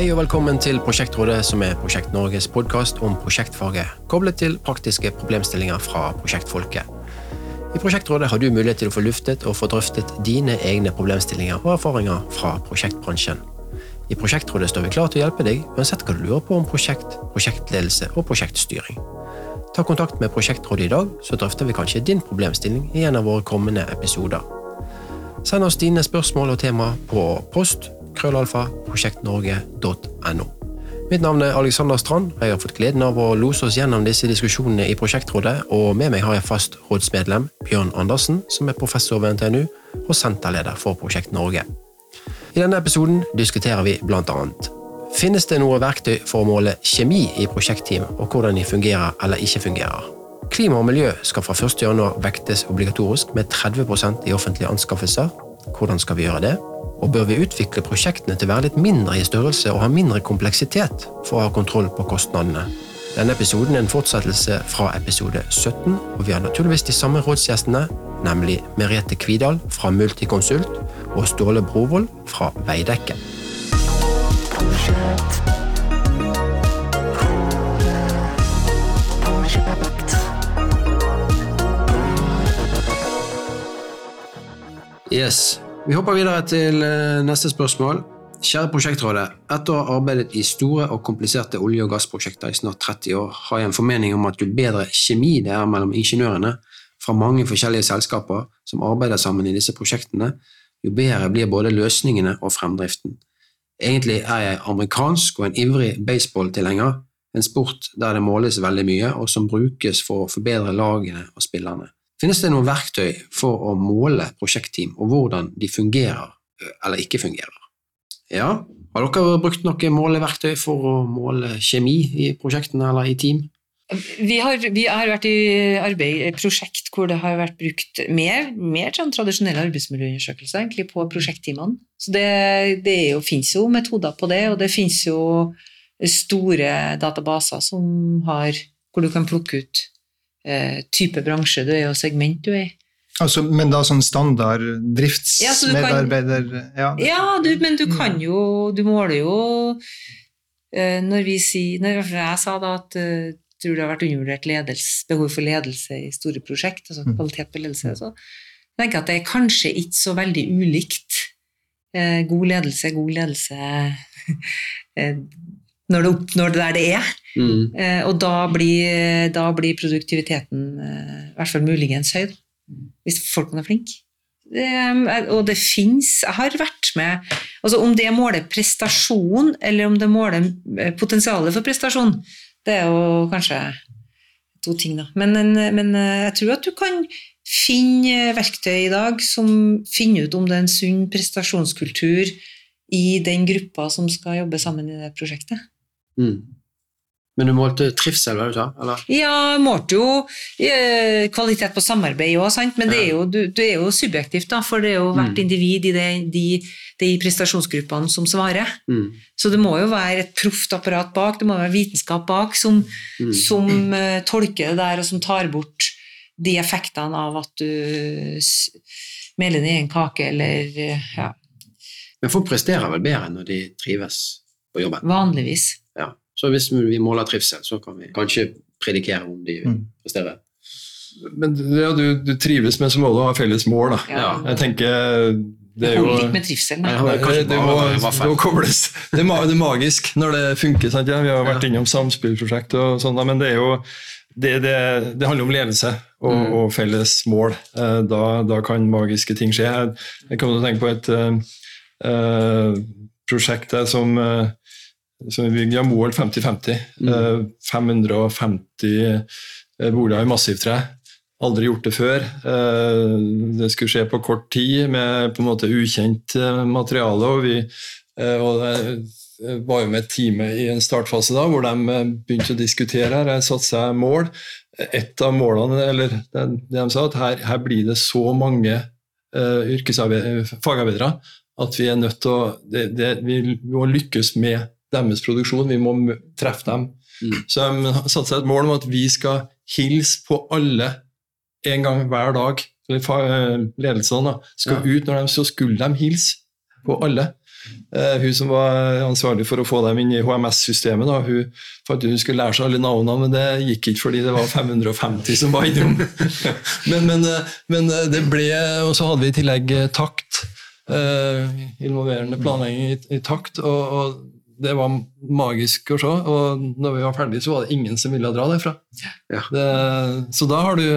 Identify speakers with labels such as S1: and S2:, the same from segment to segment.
S1: Hei og velkommen til Prosjektrådet, som er Prosjekt Norges podkast om prosjektfaget, koblet til praktiske problemstillinger fra prosjektfolket. I Prosjektrådet har du mulighet til å få luftet og få drøftet dine egne problemstillinger og erfaringer fra prosjektbransjen. I Prosjektrådet står vi klar til å hjelpe deg uansett hva du lurer på om prosjekt, prosjektledelse og prosjektstyring. Ta kontakt med Prosjektrådet i dag, så drøfter vi kanskje din problemstilling i en av våre kommende episoder. Send oss dine spørsmål og tema på post krøllalfa prosjektnorge.no. Mitt navn er Alexander Strand, og jeg har fått gleden av å lose oss gjennom disse diskusjonene i Prosjektrådet, og med meg har jeg fast rådsmedlem Bjørn Andersen, som er professor ved NTNU og senterleder for Prosjekt Norge. I denne episoden diskuterer vi blant annet Finnes det noe verktøy for å måle kjemi i prosjektteam, og hvordan de fungerer eller ikke fungerer? Klima og miljø skal fra 1.1 vektes obligatorisk med 30% i offentlige anskaffelser. Hvordan skal vi gjøre det? Og bør vi utvikle prosjektene til å være litt mindre i størrelse og ha mindre kompleksitet for å ha kontroll på kostnadene? Denne episoden er en fortsettelse fra episode 17, og vi har naturligvis de samme rådsgjestene, nemlig Merete Kvidal fra Multiconsult og Ståle Brovold fra Veidekke. Yes, Vi hopper videre til eh, neste spørsmål. Kjære prosjektrådet. Etter å ha arbeidet i store og kompliserte olje- og gassprosjekter i snart 30 år, har jeg en formening om at jo bedre kjemi det er mellom ingeniørene fra mange forskjellige selskaper som arbeider sammen i disse prosjektene, jo bedre blir både løsningene og fremdriften. Egentlig er jeg amerikansk og en ivrig baseballtilhenger, en sport der det måles veldig mye, og som brukes for å forbedre lagene og spillerne. Finnes det noen verktøy for å måle prosjektteam, og hvordan de fungerer eller ikke fungerer? Ja, har dere brukt noen måleverktøy for å måle kjemi i prosjektene eller i team?
S2: Vi har, vi har, vært i arbeid, prosjekt hvor det har vært brukt mer, mer sånn tradisjonelle arbeidsmiljøundersøkelser egentlig på prosjektteamene. Så det, det jo, finnes jo metoder på det, og det finnes jo store databaser har, hvor du kan plukke ut eh, type bransje du er og segment du er i.
S3: Altså, men da sånn standard driftsmedarbeider
S2: Ja, ja du, men du kan jo Du måler jo eh, Når vi sier Når jeg sa da at eh, tror det har vært undervurdert ledelse, behov for ledelse i store prosjekt, altså mm. kvalitet på ledelse, så tenker jeg at det er kanskje ikke så veldig ulikt eh, god ledelse, god ledelse når det, oppnår det der det er. Mm. Eh, og da blir, da blir, produktiviteten eh, i hvert fall muligens høy, hvis folk er flinke. Det, og det fins Jeg har vært med altså Om det måler prestasjon, eller om det måler eh, potensialet for prestasjon, det er jo kanskje to ting, da. Men, men eh, jeg tror at du kan finne verktøy i dag som finner ut om det er en sunn prestasjonskultur i den gruppa som skal jobbe sammen i det prosjektet.
S1: Mm. Men du målte trivsel, hva du sa? Eller?
S2: Ja, målte jo eh, kvalitet på samarbeid òg, men det er, jo, det er, jo, subjektivt, da, for det er jo hvert mm. individ i det, de, de, prestasjonsgruppene som svarer. Mm. Så det må jo være et proft apparat bak, det må være vitenskap bak som, mm. som uh, tolker det der, og som tar bort de effektene av at du meler ned en kake, eller uh, ja.
S1: Men folk presterer vel bedre når de trives på jobben?
S2: Vanligvis.
S1: Så hvis vi måler trivsel, så kan vi kanskje predikere om de mm. presterer.
S3: Men ja, du, du, trives med som må å ha felles mål, da. Ja. Jeg tenker det er jo
S2: med trivsel, nei.
S3: Det, det, det, må, det, kobles. Det, er magisk når det funker. Sant? Ja, vi har vært innom samspillprosjekt, og sånn, men det er jo det, det, det, handler om ledelse og, mm. og felles mål. Eh, da, da, kan magiske ting skje. Jeg, jeg kommer til å tenke på et uh, prosjekt som uh, som vi bygde mål 50-50. Mm. 550 eh, eh, boliger i massivtre. Aldri gjort det før. Eh, det skulle skje på kort tid med på en måte ukjent materiale. og vi og jeg var jo med et team i en startfase da, hvor de begynte å diskutere her. Jeg satte seg mål. Et av målene, eller det, de sa, at her, her blir det så mange uh, fagarbeidere at vi er nødt til å det, det, Vi må lykkes med deres produksjon. Vi må treffe dem. Mm. Så de satte seg et mål om at vi skal hilse på alle en gang hver dag. eh, da, skal ja. ut når de så skulle de hilse på alle. Uh, hun som var ansvarlig for å få dem inn i HMS-systemet, hun fant ut hun skulle lære seg alle navnene, men det gikk ikke fordi det var 550 som var innom. men, men, uh, men, det ble Og så hadde vi i tillegg takt. Uh, involverende planlegging i, i takt. og, og det var magisk å se. Og når vi var ferdige, så var det ingen som ville dra derfra. Ja. Det, så da har du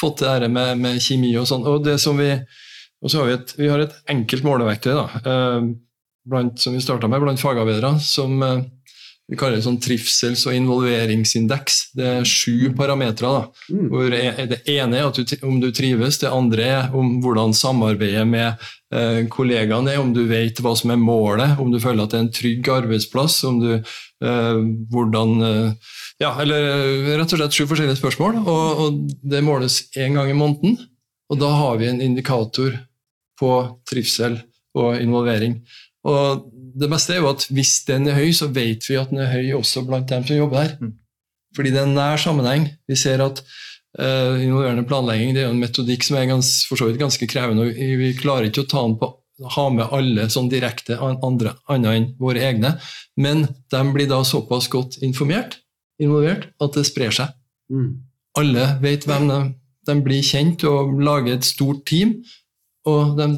S3: fått det her med, med kjemi og sånn. Og det som vi, og så har vi, et, vi har et enkelt måleverktøy da, eh, blant, som vi starta med blant fagarbeidere, som eh, vi kaller det sånn trivsels- og involveringsindeks. Det er sju parametere. Mm. hvor Det ene er du, om du trives, det andre er om hvordan samarbeidet med eh, kollegaene er, om du vet hva som er målet, om du føler at det er en trygg arbeidsplass, om du eh, hvordan eh, Ja, eller eh, rett og slett sju forskjellige spørsmål. Og, og det måles én gang i måneden. Og da har vi en indikator på trivsel og involvering. Og det beste er jo at hvis den er høy, så vet vi at den er høy også blant dem som jobber her. Mm. Fordi det er en nær sammenheng. Vi ser at uh, involverende planlegging det er en metodikk som er gans, for så vidt ganske krevende. og Vi klarer ikke å ta den på ha med alle sånn direkte andre annet enn våre egne, men de blir da såpass godt informert, involvert at det sprer seg. Mm. Alle vet hvem de, de blir kjent og lager et stort team, og de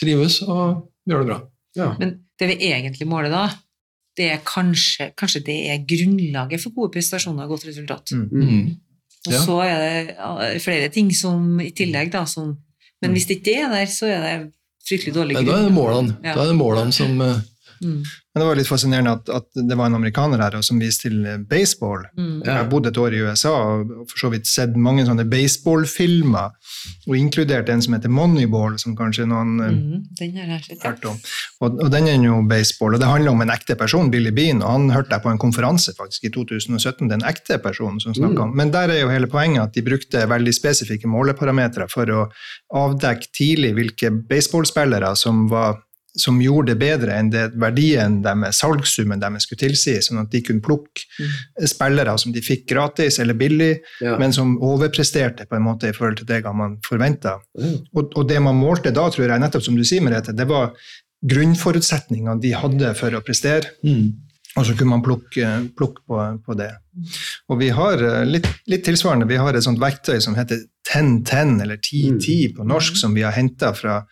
S3: trives og gjør det bra.
S2: Ja. Men det vi egentlig måler da, det er kanskje, kanskje det er grunnlaget for gode prestasjoner og godt resultat. Mm. Mm. Og ja. så er det flere ting som i tillegg, da, som Men hvis det ikke er der, så er det fryktelig dårlig
S3: grunn. Da er det målene, ja. da er det målene som uh,
S4: Mm. Men det var litt fascinerende at, at, det var en amerikaner her som viste til baseball. Mm. Jeg har bodd et år i USA og for så vidt sett mange sånne baseballfilmer, og inkludert en som heter Moneyball, som kanskje noen eh, mm. Den har jeg hørt om. Og, og, den er jo baseball, og det handler om en ekte person, Billy Bean, og han hørte jeg på en konferanse faktisk i 2017, den ekte personen som snakka mm. om. Men der er jo hele poenget at de brukte veldig spesifikke måleparametere for å avdekke tidlig hvilke baseballspillere som var som gjorde det bedre enn det verdien deres, salgssummen deres skulle tilsi, sånn at de kunne plukke mm. spillere som de fikk gratis eller billig, ja. men som overpresterte på en måte i forhold til det man forventa. Mm. Og, og, det man målte da, tror jeg, nettopp som du sier, Merete, det var grunnforutsetningene de hadde for å prestere. Mm. Og så kunne man plukke, plukke på, på, det. Og vi har eh, litt, litt, tilsvarende, vi har et sånt verktøy som heter 1010, eller 1010 mm. på norsk, som vi har henta fra,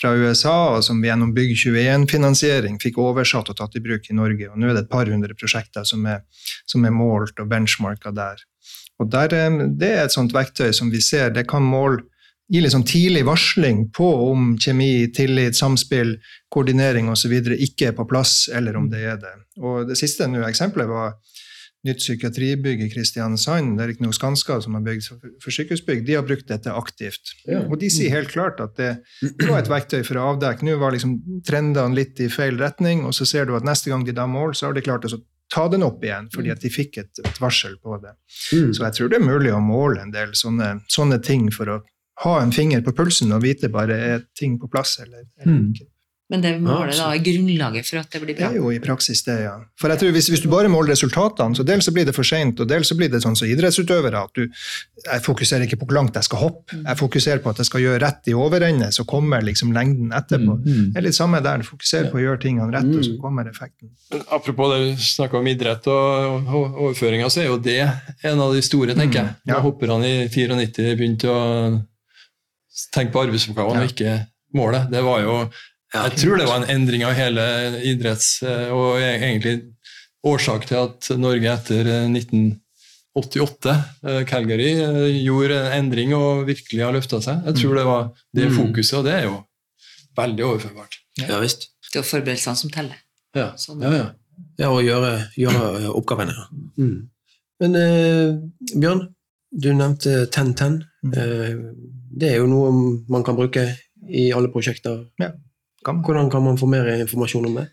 S4: fra, USA, og som vi gjennom Bygg21-finansiering fikk oversatt og tatt i bruk i Norge. Og nå er det et par hundre prosjekter som er, som er målt og benchmarka der. Og der, eh, Det er et sånt verktøy som vi ser, det kan måle gi sånn tidlig varsling på om kjemi, tillit, samspill, koordinering osv. ikke er på plass, eller om det er det. Og Det siste eksempelet var nytt psykiatribygg i Kristiansand. Det er ikke noe Skanska som har bygd for sykehusbygg. De har brukt dette aktivt. Ja. Og de sier helt klart at det, var et verktøy for å avdekke. Nå var liksom trendene litt i feil retning, og så ser du at neste gang de da mål, så har de klart å ta den opp igjen, fordi at de fikk et, et varsel på det. Mm. Så jeg tror det er mulig å måle en del sånne, sånne ting for å ha en finger på pulsen og vite bare er ting på plass eller, eller mm.
S2: Men det målet da er grunnlaget for at det blir bra?
S4: Det er jo i praksis det, ja. For jeg tror hvis, hvis du bare måler resultatene, så dels så blir det for seint, og dels så blir det sånn som idrettsutøvere at du Jeg fokuserer ikke på hvor langt jeg skal hoppe, mm. jeg fokuserer på at jeg skal gjøre rett i overende, så kommer liksom lengden etterpå. Mm. mm. Det er litt samme der. Du fokuserer på å gjøre tingene rett, og så mm. kommer effekten.
S3: Apropos det du snakka om idrett og, overføringer, så er jo det en av de store, tenker jeg. Da Ja. Hopperne i 94 begynte å tenke på arbeidsoppgavene og ikke målet. Det var jo Jeg tror det var en endring av hele idretts... Eh, og e- egentlig årsak til at Norge etter 1988, eh, Calgary, eh, gjorde en endring og virkelig har løfta seg. Jeg tror det var det mm. fokuset, og det er jo veldig overførbart.
S1: Ja, visst.
S2: Det er forberedelsene som teller.
S1: Ja, sånn. ja, ja. ja og gjøre, gjøre oppgavene. Mm. Men eh, Bjørn, du nevnte 1010. Mm. Eh, det er jo noe man kan bruke i alle prosjekter. Ja, kan. Hvordan kan man få mer informasjon om det?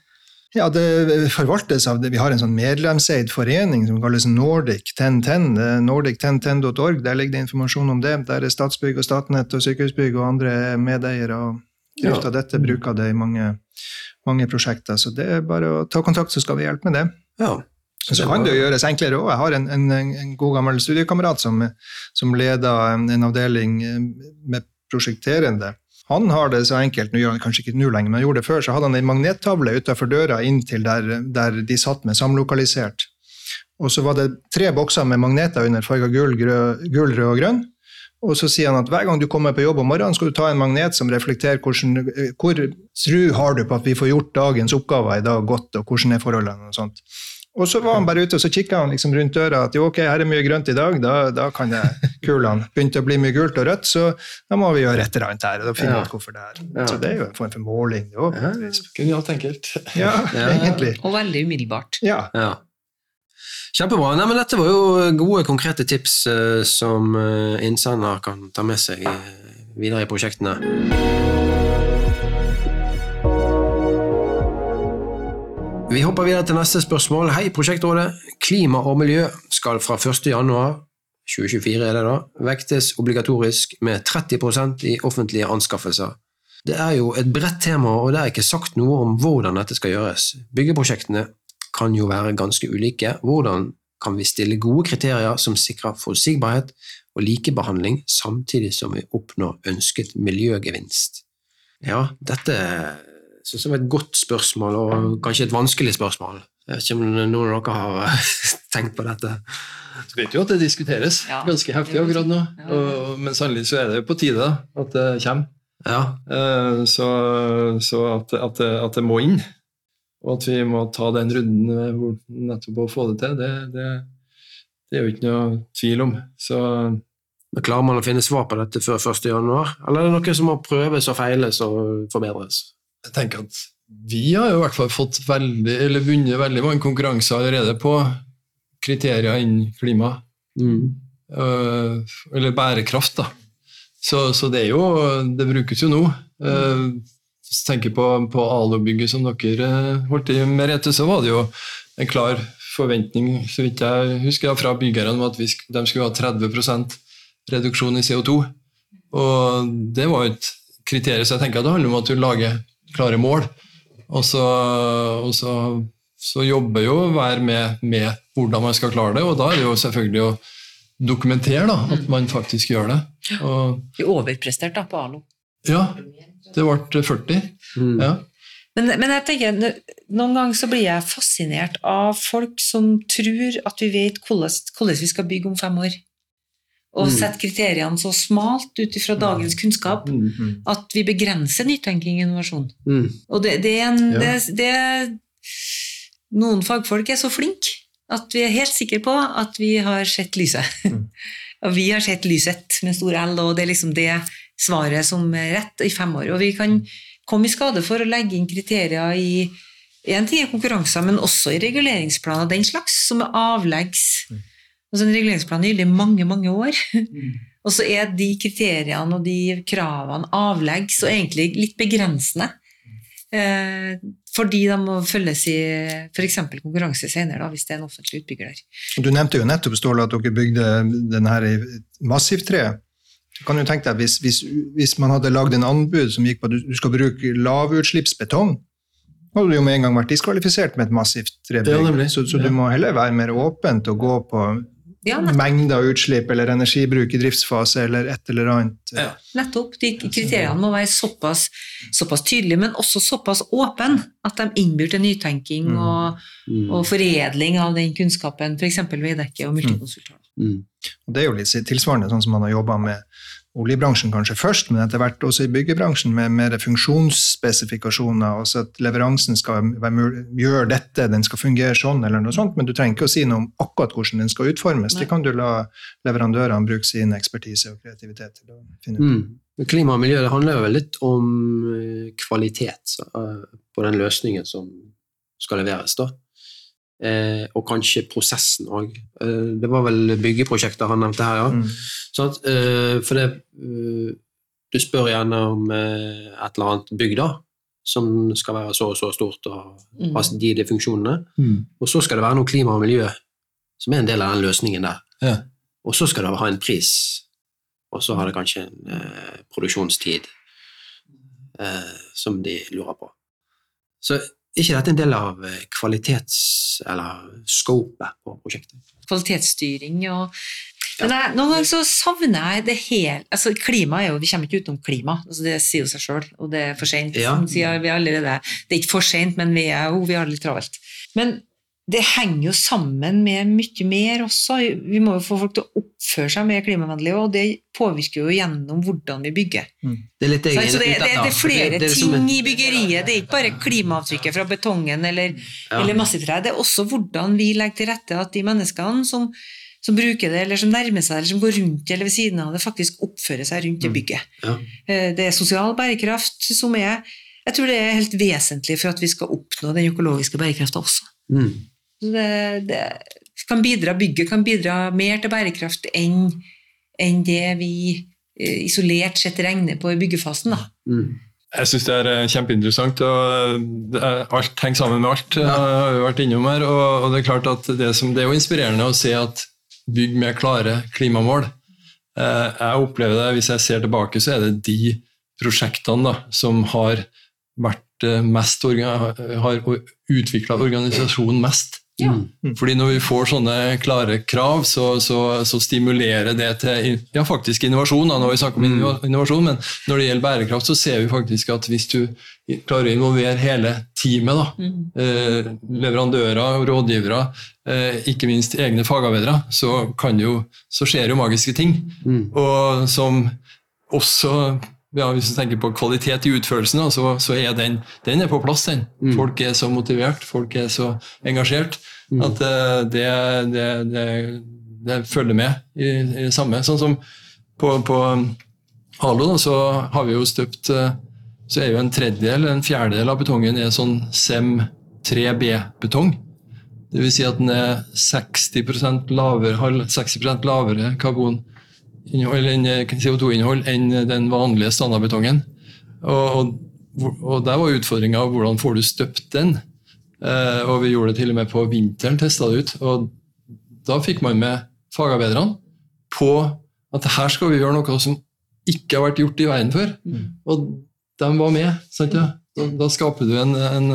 S4: Ja, Det forvaltes av det. Vi har en sånn medlemseid forening som kalles Nordic 1010. Nordic1010.org. Der ligger det informasjon om det. Der er Statsbygg og Statnett og Sykehusbygg og andre medeiere. og Drift av dette bruker det i mange, mange prosjekter. Så det er bare å ta kontakt, så skal vi hjelpe med det. Ja. Så kan det jo gjøres enklere òg. Jeg har en, en, en, god gammel studiekamerat som, som leder en, en, avdeling eh, med prosjekterende. Han har det så enkelt, nå gjør han kanskje ikke nå lenger, men han gjorde det før, så hadde han en magnettavle utafor døra inntil der, der de satt med samlokalisert. Og så var det tre bokser med magneter under farga gul, gul, rød og grønn. Og så sier han at hver gang du kommer på jobb om morgenen, skal du ta en magnet som reflekterer hvordan, hvor tru har du på at vi får gjort dagens oppgaver i dag godt, og hvordan er forholdene og sånt. Og så var han bare ute og så kikka han liksom rundt døra at jo, ok, her er mye grønt i dag, da, da kan jeg kulene begynte å bli mye gult og rødt, så da må vi gjøre et eller annet her. og da finner ja. ut hvorfor det er. Ja. Så det er jo en form for måling. Det
S3: også, ja, Genialt enkelt.
S4: Ja, egentlig.
S2: Og veldig umiddelbart.
S4: Ja.
S1: ja. Kjempebra. Nei, men dette var jo gode, konkrete tips uh, som uh, innsender kan ta med seg uh, videre i prosjektene. Vi hopper videre til neste spørsmål. Hei, Prosjektrådet. Klima og miljø skal fra 1.1.2024 er det da, vektes obligatorisk med 30% i offentlige anskaffelser. Det er jo et bredt tema, og det er ikke sagt noe om hvordan dette skal gjøres. Byggeprosjektene kan jo være ganske ulike. Hvordan kan vi stille gode kriterier som sikrer forutsigbarhet og likebehandling, samtidig som vi oppnår ønsket miljøgevinst? Ja, dette synes det var et godt spørsmål, og kanskje et vanskelig spørsmål. Jeg vet ikke om noen av dere har tenkt på dette?
S3: Vi vet jo at det diskuteres ja. ganske heftig akkurat nå, og, men sannelig så er det jo på tide at det kommer.
S1: Ja.
S3: Eh, så, så at, at, det, at, det, må inn, og at vi må ta den runden hvor nettopp å få det til, det, det, det er jo ikke noe tvil om. Så
S1: men Klarer man å finne svar på dette før 1.1., eller er det noe som må prøves og feiles og forbedres?
S3: Jeg tenker at vi har jo i hvert fall fått veldig, eller vunnet veldig mange konkurranser allerede på kriterier innen klima. Mm. Uh, eller bærekraft, da. Så, så, det er jo Det brukes jo nå. Uh, hvis du tenker på, på Alo-bygget som dere uh, holdt i med, Rete, så var det jo en klar forventning så vidt jeg husker fra byggerne om at vi, de skulle ha 30% reduksjon i CO2. Og det var jo et kriterium, så jeg tenker at det handler om at du lager klare mål. Og så, og så, så jobber jo hver med, med hvordan man skal klare det, og da er det jo selvfølgelig å dokumentere da, at man faktisk gjør det. Og,
S2: Vi overpresterte da på ALO.
S3: Ja, det ble 40. Mm. Ja.
S2: Men, men, jeg tenker, noen ganger så blir jeg fascinert av folk som tror at vi vet hvordan, hvordan vi skal bygge om fem år og mm. sette kriteriene så smalt ut fra dagens kunnskap mm, mm. at vi begrenser nytenking og innovasjon. Og det, det, er en, det, det, Noen fagfolk er så flinke at vi er helt sikre på at vi har sett lyset. og vi har sett lyset med stor L, og det er liksom det svaret som er rett i fem år. Og vi kan komme i skade for å legge inn kriterier i Én ting er konkurranser, men også i reguleringsplaner den slags, som er avleggs Altså En reguleringsplan gjelder i mange, mange år. Mm. og så er de kriteriene og de kravene avleggs og egentlig litt begrensende. Eh, fordi de må følges i f.eks. konkurranse senere, hvis det er en offentlig utbygger der.
S4: Du nevnte jo nettopp Ståle, at dere bygde den her i massivtre. Du kan jo tenke deg hvis, hvis, hvis man hadde lagd en anbud som gikk på at du skal bruke lavutslippsbetong, hadde du jo med en gang vært diskvalifisert med et massivt trebygg. Ja, så, så, du må heller være mer åpent og gå på ja, mengde av utslipp eller energibruk i driftsfase eller et eller annet. Ja.
S2: Nettopp. De kriteriene må være såpass, såpass tydelige, men også såpass åpne at de innbyr til nytenking mm. Og, mm. og, foredling av den kunnskapen, f.eks. Veidekke og Multikonsultant. Mm.
S4: Det er jo litt tilsvarende sånn som man har jobba med oljebransjen kanskje først, men etter hvert også i byggebransjen med mer funksjonsspesifikasjoner. altså At leveransen skal gjøre dette, den skal fungere sånn, eller noe sånt. Men du trenger ikke å si noe om akkurat hvordan den skal utformes. Nei. Det kan du la leverandørene bruke sin ekspertise og kreativitet til å finne ut.
S1: Mm. Klima og miljø det handler jo litt om eh, kvalitet eh, på den løsningen som skal leveres. da. Eh, og kanskje prosessen òg. Eh, det var vel byggeprosjekter han nevnte her, ja. Mm. Sånn, eh, for det eh, Du spør gjerne om eh, et eller annet bygg da, som skal være så og så stort og mm. de, de funksjonene. Mm. Og så skal det være noe klima og miljø som er en del av den løsningen der. Ja. Og så skal det ha en pris, og så har det kanskje en produksjonstid som de lurer på. Så ikke dette en del av kvalitets- eller scopet på prosjektet?
S2: Kvalitetsstyring og men jeg, noen ganger så savner jeg det hele altså Klima er jo, Vi kommer ikke utenom klima, altså det sier jo seg sjøl, og det er for seint.
S1: Ja.
S2: Det er ikke for seint, men vi, er, jo, vi har det litt travelt. Men det henger jo sammen med mye mer også. Vi må jo få folk til å oppføre seg mer klimavennlig, og det påvirker jo gjennom hvordan vi bygger.
S1: Det er, litt jeg,
S2: Så det, det, det er flere
S1: er
S2: ting
S1: en-
S2: i byggeriet. Det er ikke bare klimaavtrykket fra betongen eller,
S1: Ja.
S2: eller massivtre. Det er også hvordan vi legger til rette at de menneskene som, som bruker det, eller som nærmer seg, eller som går rundt eller ved siden av det, faktisk oppfører seg rundt det bygget.
S1: Ja.
S2: Eh, Det er sosial bærekraft som er Jeg tror det er helt vesentlig for at vi skal oppnå den økologiske bærekrafta også.
S1: Mm.
S2: Det, kan bidra, bygget kan bidra mer til bærekraft enn, enn det vi eh, isolert sett regner på i byggefasen. Da.
S1: Mm.
S3: Jeg syns det er eh, kjempeinteressant. og er, Alt henger sammen med alt. Jeg har vært innom her, og, og Det er klart at det, som, det er jo inspirerende å se at bygg med klare klimamål eh, Jeg opplever det, Hvis jeg ser tilbake, så er det de prosjektene da, som har vært eh, mest har utvikla organisasjonen mest.
S2: Ja.
S3: Fordi når vi får sånne klare krav, så, så, så stimulerer det til ja, faktisk innovasjon. Da, når vi snakker om innovasjon, Men når det gjelder bærekraft, så ser vi faktisk at hvis du klarer å involvere hele teamet, da, eh, leverandører rådgivere, eh, ikke minst egne fagarbeidere, så, kan jo, så skjer jo magiske ting.
S1: Mm.
S3: Og som også ja, Hvis du tenker på kvalitet i utførelsen, så, så er den, den er på plass. den. Folk er så motivert, folk er så engasjert at eh, det, det, det, det følger med i, i det samme. Sånn som på, på um, Halo da, så har vi jo støpt eh, Så er jo en tredjedel, en fjerdedel av betongen er sånn SEM 3B-betong. Det vil si at den er 60 lavere, har 60% lavere karboninnhold en, CO2-innhold enn den vanlige standardbetongen. Og, og, og der var utfordringa hvordan får du støpt den. Eh, og vi gjorde det til og med på vinteren, testa det ut. Og da fikk man med fagarbeiderne på at her skal vi gjøre noe som ikke har vært gjort i verden før. Og de var med. Sant, ja? da, da skaper du en, en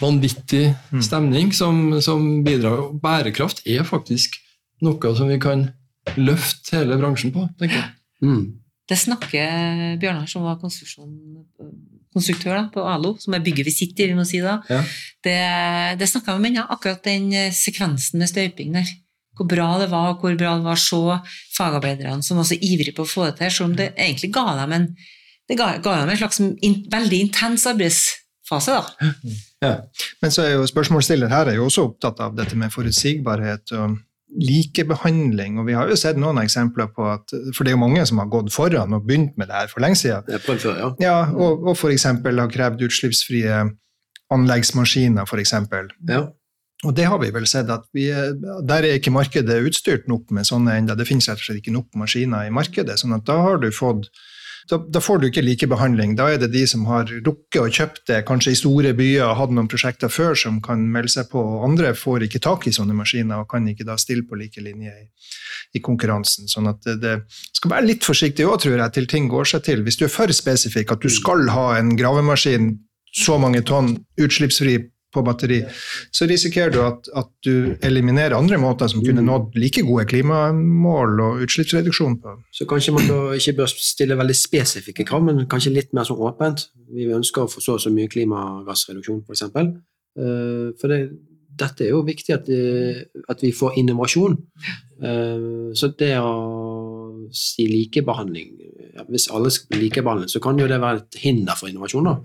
S3: vanvittig stemning som, som bidrar. Bærekraft er faktisk noe som vi kan løfte hele bransjen på, tenker jeg.
S1: Mm.
S2: Det snakker Bjørnar, som var konstruktør da, på ALO, som er bygget vi sitter i, vi må si da.
S1: Ja.
S2: Det, det snakka vi om henne, akkurat den eh, sekvensen med støyping der. Hvor bra det var, og hvor bra det var å se fagarbeiderne som var så ivrige på å få det til, selv om det egentlig ga dem en, det ga, ga dem en slags in, veldig intens arbeidsfase. da.
S1: Ja.
S4: Men så er jo spørsmålsstiller her er jo også opptatt av dette med forutsigbarhet og likebehandling. Og vi har jo sett noen eksempler på at For det er jo mange som har gått foran og begynt med det her for lenge siden.
S1: Er før, ja.
S4: Ja, og, og f.eks. har krevd utslippsfrie anleggsmaskiner, f.eks.
S1: ja.
S4: Og det har vi vel sett at vi, er- der er ikke markedet utstyrt nok med sånne ennå. Det finnes rett og slett ikke nok maskiner i markedet. sånn at da har du fått da, da får du ikke likebehandling. Da er det de som har rukket å kjøpt det, kanskje i store byer, og hatt noen prosjekter før, som kan melde seg på. og Andre får ikke tak i sånne maskiner og kan ikke da stille på like linje i, i konkurransen. Sånn at det, det skal være litt forsiktig òg, tror jeg, til ting går seg til. Hvis du er for spesifikk, at du skal ha en gravemaskin så mange tonn utslippsfri på batteri, så risikerer du at, at du eliminerer andre måter som kunne nådd like gode klimamål og utslippsreduksjon på.
S1: Så kanskje man da ikke bør stille veldig spesifikke krav, men kanskje litt mer sånn åpent. Vi ønsker å få så og så mye klimagassreduksjon, f.eks. For, for det, dette er jo viktig at, det- at vi får innovasjon. Eh, så det å si likebehandling ja, Hvis alle skal bli likebehandlet, så kan jo det være et hinder for innovasjon. da.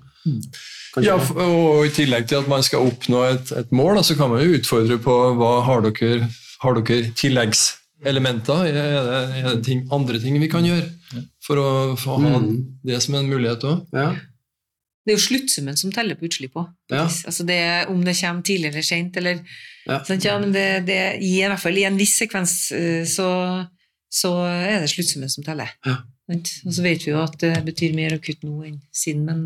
S3: Ja, og I tillegg til at man skal oppnå et, et mål, da, så kan man jo utfordre på hva har dere, har dere tilleggselementer? Er det, er det ting, andre ting vi kan gjøre for å få ha
S1: Mm.
S3: det som en mulighet òg?
S1: ja.
S2: Det er jo sluttsummen som teller på utslipp òg.
S1: Ja.
S2: Altså om det kommer tidlig eller sent, eller
S1: Ja.
S2: ja, men det, det, i, i hvert fall i en viss sekvens eh, så, så er det sluttsummen som teller.
S1: Ja.
S2: Og så vet vi jo at det betyr mer å kutte nå enn siden, men,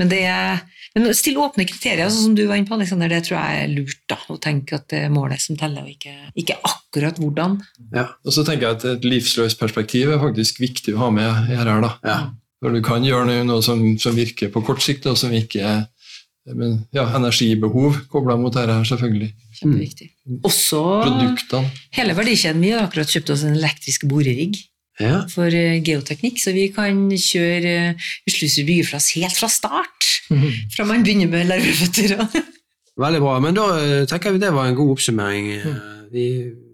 S2: men det er men Still åpne kriterier, sånn som du var inne på, Alexander, det tror jeg er lurt. da, Å tenke at det er målet som teller, og ikke, ikke akkurat hvordan.
S1: Ja.
S3: Og så tenker jeg at Et livsløst perspektiv er faktisk viktig å ha med her. da.
S1: Ja.
S3: For Du kan gjøre noe, som, som virker på kort sikt, og som ikke men, ja, energibehov kobla mot dette her, selvfølgelig.
S2: Kjempeviktig. Også
S3: Produktene.
S2: hele verdikjeden. Vi har akkurat kjøpt oss en elektrisk borerigg
S1: Ja.
S2: for eh, geoteknikk, så vi kan kjøre uh, Uslysrud byggeplass helt fra start. Fra man begynner med larveføtter.
S1: Veldig bra. Men da eh, tenker vi det var en god oppsummering. Eh, Vi,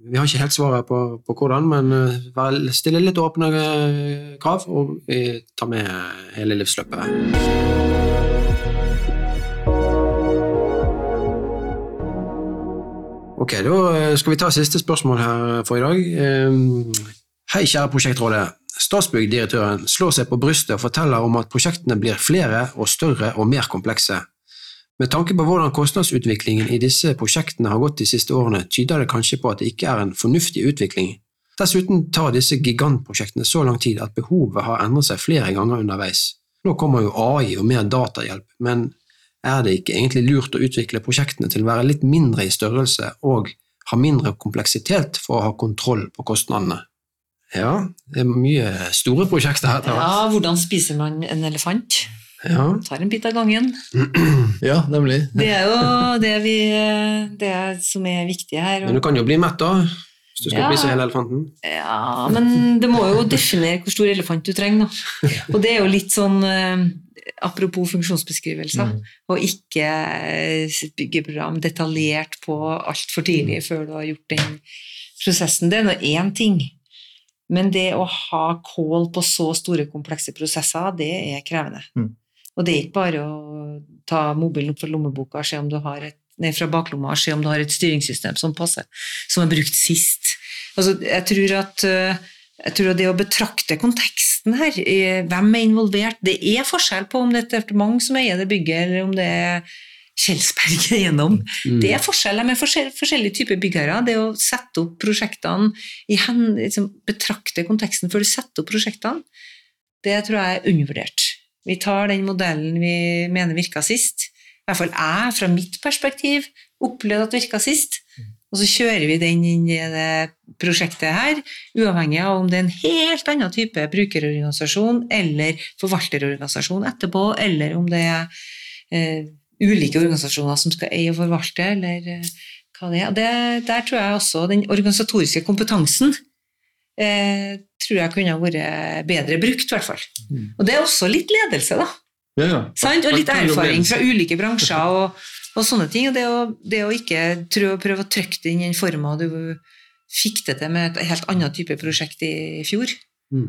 S1: vi har ikke helt svaret på, på hvordan, men eh, vel, stille litt åpne eh, krav, og vi tar med hele livsløpet. Ok, da eh, skal vi ta siste spørsmål her for i dag. Hei, kjære prosjektrådet. Statsbygg-direktøren slår seg på brystet og forteller om at prosjektene blir flere og større og mer komplekse. Med tanke på hvordan kostnadsutviklingen i disse prosjektene har gått de siste årene, tyder det kanskje på at det ikke er en fornuftig utvikling. Dessuten tar disse gigantprosjektene så lang tid at behovet har endret seg flere ganger underveis. Nå kommer jo AI og mer datahjelp, men er det ikke egentlig lurt å utvikle prosjektene til å være litt mindre i størrelse og ha mindre kompleksitet for å ha kontroll på kostnadene? Ja, det er mye store prosjekter her.
S2: Ja, hvordan spiser man en elefant?
S1: Ja.
S2: Tar en bit av gangen.
S3: Ja, nemlig.
S2: Det er jo det, vi, det som er viktig her.
S1: Men du kan jo bli mett, da, hvis du skal
S2: Ja.
S1: spise hele elefanten.
S2: Ja, men det må jo definere hvor stor elefant du trenger. Da. Og det er jo litt sånn eh, Apropos funksjonsbeskrivelser, og ikke eh, bygge program detaljert på altfor tidlig før du har gjort den prosessen. Det er nå én ting. Men det å ha kål på så store, komplekse prosesser, det er krevende.
S4: Mm.
S2: Og det er ikke bare å ta mobilen opp fra lommeboka og se om du har et ned fra baklomma og se om du har et styringssystem som passer, som er brukt sist. Altså, jeg, tror at, øh, jeg tror at det å betrakte konteksten her, eh, hvem er involvert Det er forskjell på om det er et departement som eier det bygget, eller om det er Kjelsberg gjennom.
S1: Mm.
S2: Det er forskjeller med forskjell, forskjellige typer byggherrer. Det å sette opp prosjektene i hen, liksom, Betrakte konteksten før du setter opp prosjektene, det tror jeg er undervurdert. Vi tar den modellen vi mener virka sist. I hvert fall jeg, fra mitt perspektiv, opplevde at virka sist. Og så kjører vi den inn i det prosjektet her, uavhengig av om det er en helt annen type brukerorganisasjon eller forvalterorganisasjon etterpå, eller om det er eh, ulike organisasjoner som skal eie og forvalte, eller eh, hva det er. Det, der tror jeg også den organisatoriske kompetansen eh, tror jeg kunne ha vært bedre brukt, i hvert fall. Og det er også litt ledelse, da.
S3: Ja, ja.
S2: Sant? Og litt erfaring fra ulike bransjer og, og sånne ting. Og det å, det å ikke trø, prøve å trykke det inn i den forma du fikk det til med et helt annet type prosjekt i fjor.
S1: Mm.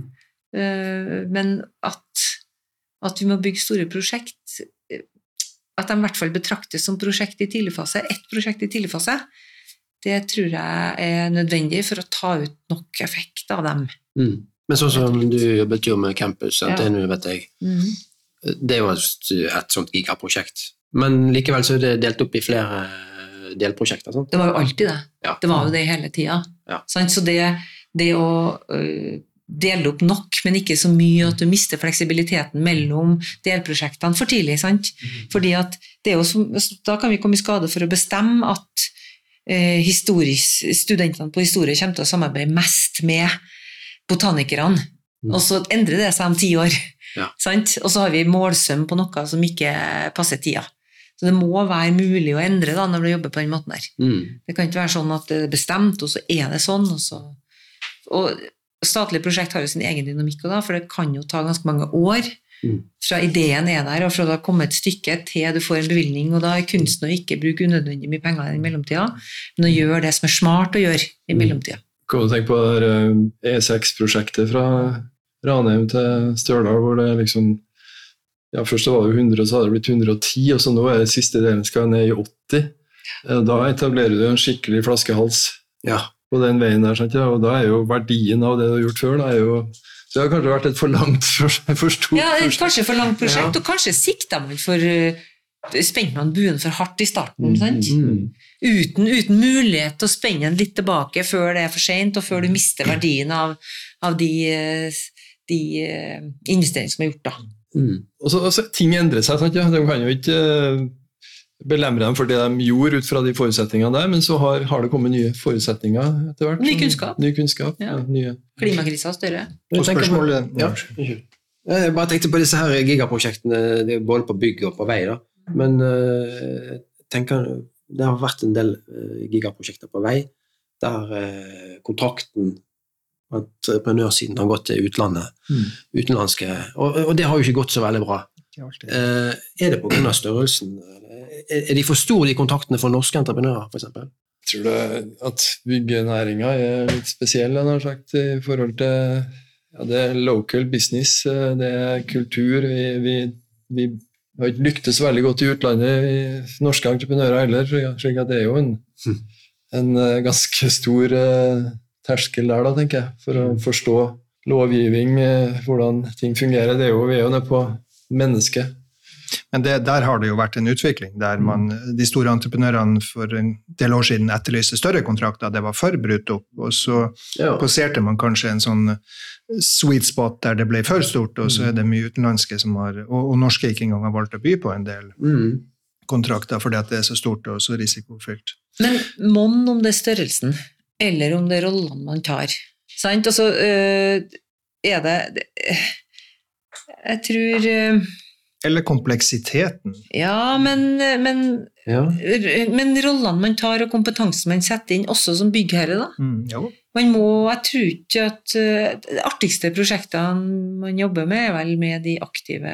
S2: Eh, Men at, at vi må bygge store prosjekt At de i hvert fall betraktes som prosjekt i tidlig fase, ett prosjekt i tidlig fase, det tror jeg er nødvendig for å ta ut nok effekt av dem.
S1: Mm. Men sånn som du jobbet jo med campus,
S2: Ja.
S1: NTNU, vet jeg. Det er jo et, et sånt gigaprosjekt. Men likevel så er det delt opp i flere delprosjekter. sant?
S2: Det var jo alltid det.
S1: Ja.
S2: Det var jo det hele tida.
S1: Ja.
S2: Så det, det å dele opp nok, men ikke så mye at du mister fleksibiliteten mellom delprosjektene for tidlig. Sant? Fordi at er som, da kan vi komme i skade for å bestemme at eh, studentene på historie kommer til å samarbeide mest med botanikerne.
S1: Mm.
S2: Og så endrer det seg om ti år.
S1: Ja.
S2: Sant? Og så har vi målsøm på noe som ikke passer tida. Så det må være mulig å endre da, når du jobber på den måten der.
S1: Mm.
S2: Det kan ikke være sånn at det er bestemt, og så er det sånn. Og, så. og statlige prosjekt har jo sin egen dynamikk, også da, for det kan jo ta ganske mange år
S1: Mm.
S2: fra ideen er der, og fra du har kommet et stykke til du får en bevilgning. Og da er kunsten å ikke bruke unødvendig mye penger i mellomtida, men å gjøre det som er smart å gjøre i
S1: Mm.
S2: mellomtida.
S3: Kan du tenke på det der, eh, E6-prosjektet fra Ranheim til Stjørdal, hvor det liksom ja, Først var det jo 100, så hadde det blitt 110, og så nå er det siste delen skal ned i 80. Eh, Da etablerer du en skikkelig flaskehals
S1: Ja.
S3: På den veien der, sant, ja? og da er jo verdien av det du har gjort før, da er jo Så det har kanskje vært et for langt, for, stort
S2: Ja, kanskje for langt prosjekt,
S1: Ja.
S2: og kanskje sikta man for uh, Spente man buen for hardt i starten, sant?
S3: Mm.
S2: uten, uten mulighet til å spenne den litt tilbake før det er for sent, og før du mister verdien av, av de, eh, de eh, investeringene som er gjort. da.
S1: Mm.
S3: Og så, altså, ting endrer seg, sant, ja? de kan jo ikke eh, belemre dem for det de gjorde ut fra de forutsetningene der, men så har, har det kommet nye forutsetninger etter hvert.
S2: Ny kunnskap.
S3: Ny kunnskap,
S2: Ja.
S3: ja. nye.
S2: Klimakrisa er større.
S1: Jeg
S4: Og spørsmålet
S1: Ja. Jeg bare tenkte på disse her gigaprosjektene er både på bygg og på vei. da. Men uh, tenker, det har vært en del uh, gigaprosjekter på vei der uh, kontrakten entreprenørsiden har gått til utlandet. Mm. Utenlandske. Og, og, det har jo ikke gått så veldig bra. Eh, er det pga. størrelsen? Er, de for store, de kontaktene for norske entreprenører, f.eks.?
S3: Tror du at byggenæringa er litt spesiell sagt, i forhold til ja, det er local business, eh, det er kultur. Vi, vi, vi har ikke lyktes veldig godt i utlandet, i norske entreprenører heller. slik at det er jo en, hm. en eh, ganske stor uh, terskel der, da, tenker jeg, for å forstå lovgivning, hvordan ting fungerer. Det er jo, vi er jo nede på mennesket.
S4: Men det, der har det jo vært en utvikling der man, de store entreprenørene for en del år siden etterlyste større kontrakter. Det var for brutt opp, og så ja. passerte man kanskje en sånn sweet spot der det ble for stort, og så er det mye utenlandske som har, og, og norske ikke engang har valgt å by på en del mm. kontrakter fordi at det er så stort og så risikofylt.
S2: Men mon om det er størrelsen? eller om det er rollene man tar. Sant? Altså, er det Jeg tror
S4: Eller kompleksiteten.
S2: Ja, men, men, ja. men rollene man tar og kompetansen man setter inn, også som byggherre, da. Mm, man må, jeg tror ikke at De artigste prosjektene man jobber med, er vel med de aktive,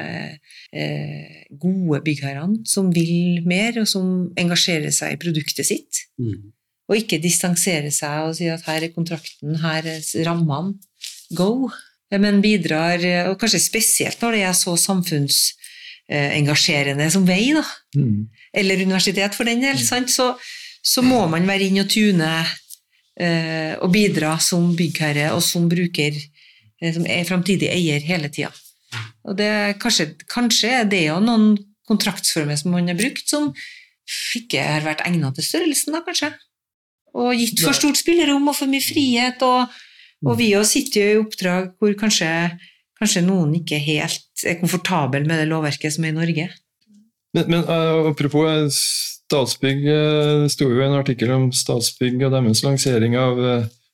S2: eh, gode byggherrene som vil mer, og som engasjerer seg i produktet sitt. Mm. Og ikke distansere seg og si at her er kontrakten, her er rammene, go. Men bidrar, og kanskje spesielt når det er så samfunnsengasjerende som vei, da. Mm. eller universitet for den del, mm. så, så, må man være inn og tune eh, og bidra som byggherre og som bruker, eh, som er framtidig eier hele tida. Og det, kanskje, kanskje er det jo noen kontraktsformer som man har brukt, som ikke har vært egnet til størrelsen, da, kanskje og gitt for stort spillerom og for mye frihet. Og, og vi òg sitter jo i oppdrag hvor kanskje, kanskje, noen ikke helt er komfortabel med det lovverket som er i Norge.
S3: Men, men uh, apropos Statsbygg, det sto jo en artikkel om Statsbygg og deres lansering av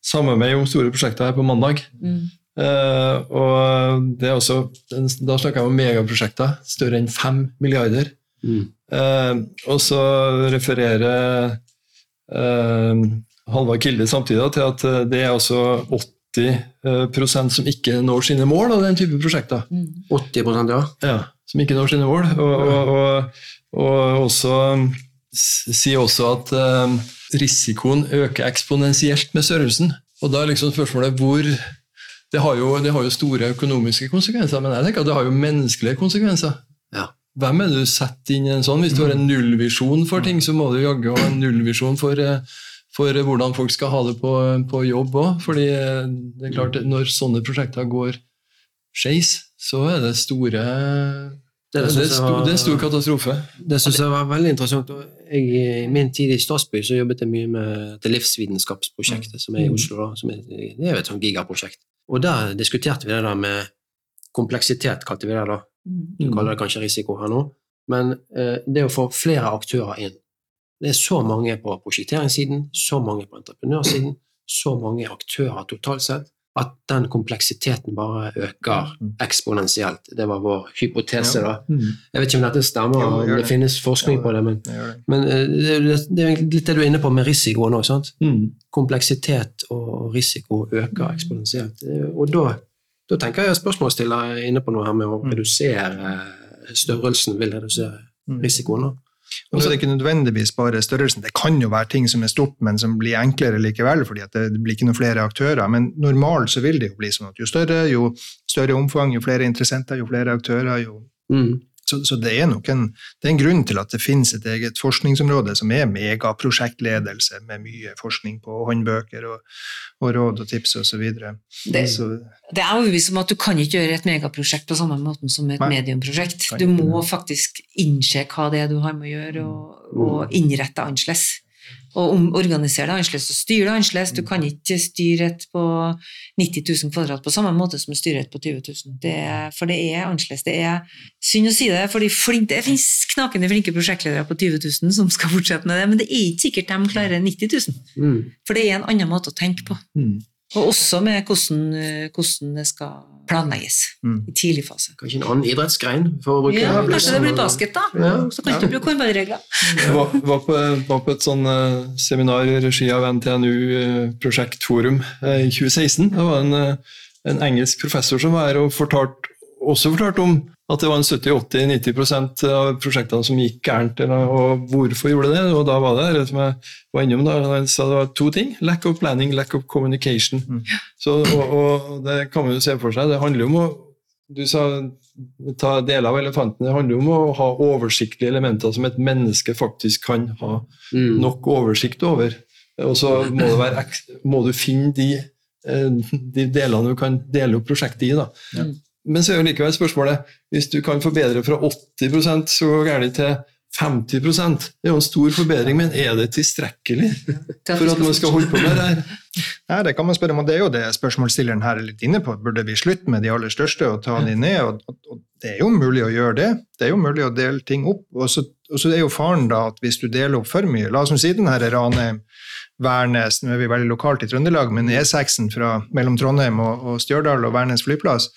S3: samarbeid om store prosjekter her på mandag. Mm. Uh, og det er også, Da snakker jeg om megaprosjekter større enn fem milliarder. Mm. Uh, og så refererer uh, Halvard Kilde samtidig til at eh, det er altså 80 uh, som ikke når sine mål av den type prosjekter.
S1: Mm. 80 ja.
S3: ja. Som ikke når sine mål. Og, og, og, og også sier også at uh, risikoen øker eksponentielt med størrelsen. Og da er liksom spørsmålet hvor det har, jo, det har, jo, store økonomiske konsekvenser, men jeg tenker at det har jo menneskelige konsekvenser. Ja. Hvem er det du setter inn i en sånn? Hvis du har en nullvisjon for ting, så må du jaggu ha en nullvisjon for, eh, for, hvordan folk skal ha det på, på jobb òg. Fordi eh, det er klart, når sånne prosjekter går skeis, så er det store det, det, er var, det er en stor katastrofe.
S1: Det syns jeg var veldig interessant. Jeg, I min tid i Statsby så jobbet jeg mye med det livsvitenskapsprosjektet som er i Oslo. Da, som er, det er jo et sånt gigaprosjekt. Og der diskuterte vi det der med kompleksitet, kalte vi det da. Du mm. kaller det kanskje risiko her nå. Men eh, det å få flere aktører inn Det er så mange på prosjekteringssiden, så mange på entreprenørsiden, så mange aktører totalt sett, at den kompleksiteten bare øker mm. eksponentielt. Det var vår hypotese, da. Mm. Jeg vet ikke om dette stemmer, om det, det finnes forskning på det, men, men eh, det, det, er litt det du er inne på med risikoen òg. Kompleksitet og risiko øker eksponentielt. Og da da tenker jeg spørsmålsstiller er inne på noe her med å mm. redusere størrelsen, vil redusere risikoen. risikoen.
S4: Og så er det ikke nødvendigvis bare størrelsen. Det kan jo være ting som er stort, men som blir enklere likevel, fordi det blir ikke noen flere aktører. Men normalt så vil det jo bli sånn at jo større, jo større omfang, jo flere interessenter, jo flere aktører, jo mm. Så, så, det er en, det er en grunn til at det finnes et eget forskningsområde som er megaprosjektledelse, med mye forskning på håndbøker og, og råd og tips osv.
S2: Det, det er overbevist om at du kan ikke gjøre et megaprosjekt på samme måte som et Nei. mediumprosjekt. Du må faktisk innse hva det er du har med å gjøre, og, og innrette annerledes og organisere det annerledes og styre det annerledes. Du kan ikke styre et på 90 000 kvadrat på samme måte som du styrer et på 20 000. Det er, for det er annerledes. Det er synd å si det, for det finnes knakende flinke prosjektledere på 20 000 som skal fortsette med det, men det er ikke sikkert de klarer 90 000. Mm. For det er en annen måte å tenke på. Og også med hvordan, eh, hvordan det skal planlegges
S4: Mm.
S2: i tidlig fase.
S1: Kanskje en annen idrettsgrein? for å bruke
S2: Ja,
S1: det.
S2: kanskje det blir basket, da.
S1: Ja.
S2: Så kan du ikke bruke håndballregler.
S3: Jeg var, var, på, var på et sånn eh, seminar i regi av NTNU eh, Prosjektforum i 2016. Det var en, en engelsk professor som var her og fortalt, også fortalte om at det var en 70-80-90% av prosjektene som gikk gærent. Og hvorfor gjorde det? Og da var det det som jeg var innom da, han sa det var to ting. Lack of planning, lack of communication. Så, og, og det kan man jo se for seg. Det handler jo om å du sa ta deler av elefanten. Det handler jo om å ha oversiktlige elementer som et menneske faktisk kan ha
S1: Mm.
S3: nok oversikt over. Og så må, det være, må du finne de, eh, de delene du kan dele opp prosjektet i. Da. Men så er jo likevel spørsmålet hvis du kan forbedre fra 80% så gærent til 50% Det er jo en stor forbedring, men er det tilstrekkelig for at man skal holde på med det her?
S4: Ja, det kan man spørre om, og det er jo det spørsmålsstilleren her er litt inne på. Burde vi slutte med de aller største og ta de ned? Og, og, og det er jo mulig å gjøre det. Det er jo mulig å dele ting opp. Og så, og så er jo faren da at hvis du deler opp for mye La oss si den her Ranheim, Værnes, nå er vi veldig lokalt i Trøndelag, men E6-en mellom Trondheim og, og Stjørdal og Værnes flyplass,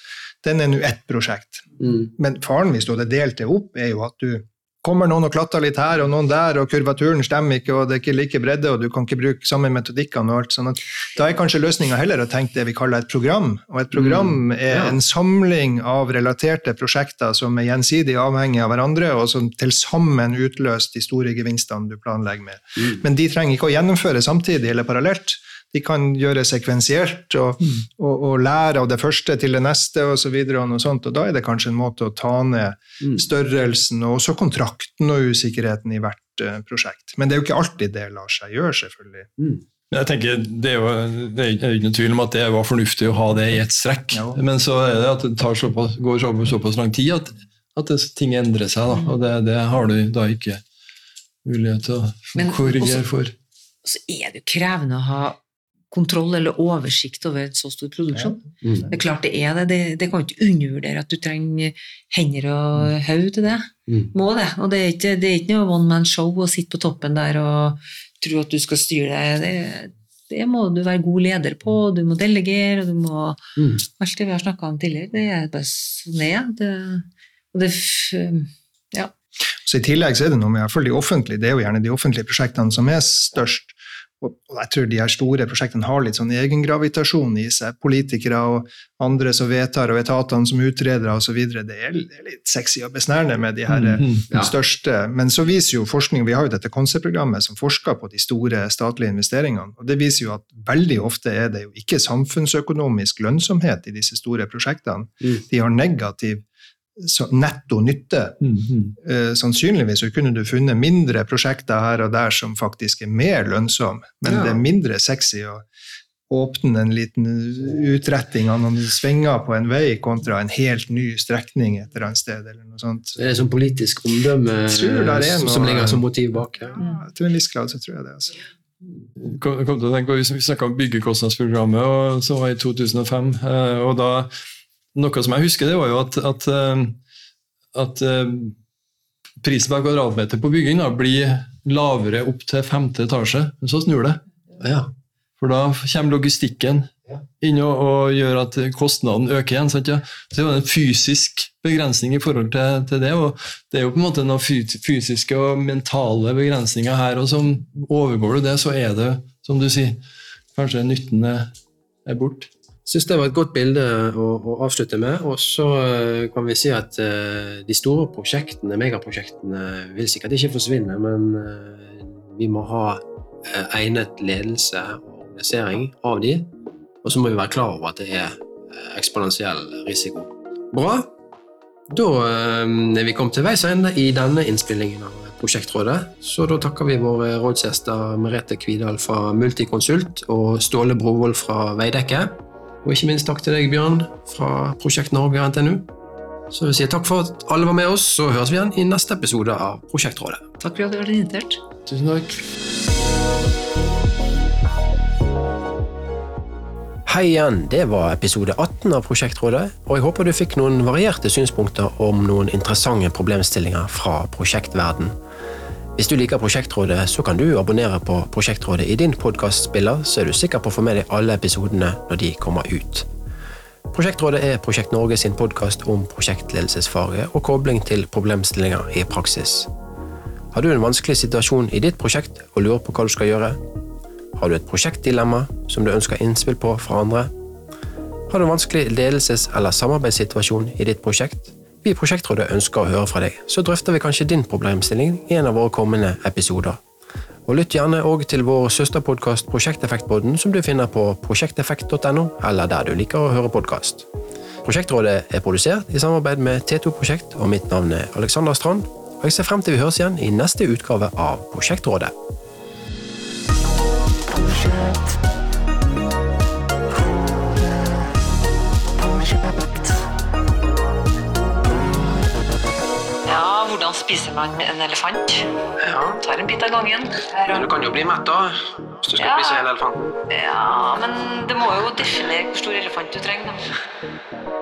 S4: den er nå ett prosjekt.
S1: Mm.
S4: Men faren hvis du hadde delt det opp, er jo at du kommer noen og klatter litt her og noen der, og kurvaturen stemmer ikke, og det er ikke like bredde, og du kan ikke bruke samme metodikkene og alt. sånn at Da er kanskje løsninga heller å tenke det vi kaller et program. Og et program er
S1: ja.
S4: en samling av relaterte prosjekter som er gjensidig avhengige av hverandre, og som til sammen utløser de store gevinstene du planlegger med.
S1: Mm.
S4: Men de trenger ikke å gjennomføre samtidig eller parallelt. De kan gjøre sekvensiert og, og, og lære av det første til det neste osv. Og, så og sånt, og da er det kanskje en måte å ta ned
S1: Mm.
S4: størrelsen og også kontrakten og usikkerheten i hvert eh, prosjekt. Men det er jo ikke alltid det lar seg gjøre, selvfølgelig.
S1: Mm.
S3: Jeg tenker, Det er jo det er ikke noen tvil om at det var fornuftig å ha det i ett strekk.
S4: Ja.
S3: Men så er det at det tar såpass, går såpass, såpass lang tid at, at det, ting endrer seg. Da. Og det, det har du da ikke mulighet til å korrigere for.
S2: Og så er det jo krevende å ha kontroll eller oversikt over et så stor produksjon.
S1: Mm.
S2: Det er klart det er det. Det, det kan ikke undervurdere at du trenger hender og hode til det.
S1: Mm.
S2: Må det. Og det er ikke, det er ikke noe one man show å sitte på toppen der og tro at du skal styre det. det. Det må du være god leder på, du må delegere, og du må
S1: Mm.
S2: Alt det vi har snakka om tidligere, det er bare sånn det er. Det, og det Ja.
S4: Så I tillegg så er det noe med hvert de offentlige, det er jo gjerne de offentlige prosjektene som er størst. Og jeg tror de her store prosjektene har litt sånn egengravitasjon i seg. Politikere og andre som vedtar, og etatene som utreder osv. Det, er- litt sexy og besnærende med de her
S3: mm,
S1: Ja.
S4: største. Men så viser jo forskning, vi har jo dette konseptprogrammet som forsker på de store statlige investeringene. og Det viser jo at veldig ofte er det jo ikke samfunnsøkonomisk lønnsomhet i disse store prosjektene.
S1: Mm.
S4: De har negativ netto nytte.
S3: Mhm.
S4: Eh, sannsynligvis så kunne du funnet mindre prosjekter her og der som faktisk er mer lønnsomme, men
S1: Ja.
S4: det er mindre sexy å åpne en liten utretting av noen svinger på en vei kontra en helt ny strekning et eller annet sted. eller noe sånt.
S1: Det er sånn politisk omdømme som, ligger som motiv bak. Ja.
S4: Ja, til en viss grad så tror jeg det. altså.
S3: kom, kom til å tenke Vi snakka om byggekostnadsprogrammet og, som var i 2005. eh, og da, Noe som jeg husker, det var jo at, at, eh, at eh, prisen per kvadratmeter på bygging da, blir lavere opp til femte etasje. Men så snur det.
S1: Ja.
S3: For da kommer logistikken inn og, og gjør at kostnaden øker igjen. Sant, ja? Så det er en fysisk begrensning i forhold til, til det. og Det er jo på en måte noen fysiske og mentale begrensninger her. og som Overgår du det, så er det, som du sier, kanskje nytten er, borte.
S1: Syns det var et godt bilde å, å avslutte med. Og så eh, kan vi si at eh, de store prosjektene, megaprosjektene, vil sikkert ikke forsvinne, men eh, vi må ha egnet ledelse og organisering av de. Og så må vi være klar over at det er eksponentiell risiko. Bra. Da er vi kommet til veis ende i denne innspillingen av Prosjektrådet. Så da takker vi våre rådsgjester Merete Kvidal fra Multiconsult og Ståle Brovold fra Veidekke. Og ikke minst takk til deg, Bjørn, fra Prosjekt Norge og NTNU. Så vi sier takk for at alle var med oss, så høres vi igjen i neste episode av Prosjektrådet.
S2: Takk for at du ble invitert.
S3: Tusen takk.
S1: Hei igjen, det var episode 18 av Prosjektrådet, og jeg håper du fikk noen varierte synspunkter om noen interessante problemstillinger fra prosjektverden. Hvis du liker Prosjektrådet, så kan du abonnere på Prosjektrådet i din podkastspiller, så er du sikker på å få med deg alle episodene når de kommer ut. Prosjektrådet er Prosjekt Norge sin podkast om prosjektledelsesfaget og kobling til problemstillinger i praksis. Har du en vanskelig situasjon i ditt prosjekt og lurer på hva du skal gjøre? Har du et prosjektdilemma som du ønsker innspill på fra andre? Har du en vanskelig ledelses- eller samarbeidssituasjon i ditt prosjekt? Vi i Prosjektrådet ønsker å høre fra deg, så drøfter vi kanskje din problemstilling i en av våre kommende episoder. Og Lytt gjerne òg til vår søsterpodkast Prosjekteffektpodden, som du finner på prosjekteffekt.no, eller der du liker å høre podkast. Prosjektrådet er produsert i samarbeid med T2 Prosjekt, og mitt navn er Alexander Strand. Og jeg ser frem til vi høres igjen i neste utgave av Prosjektrådet.
S2: Spiser man en elefant?
S1: Ja,
S2: Tar en bit av gangen.
S1: men du kan jo bli mett da, hvis du skal
S2: Ja.
S1: spise hele elefanten.
S2: Ja, men det må jo definere hvor stor elefant du trenger. Da.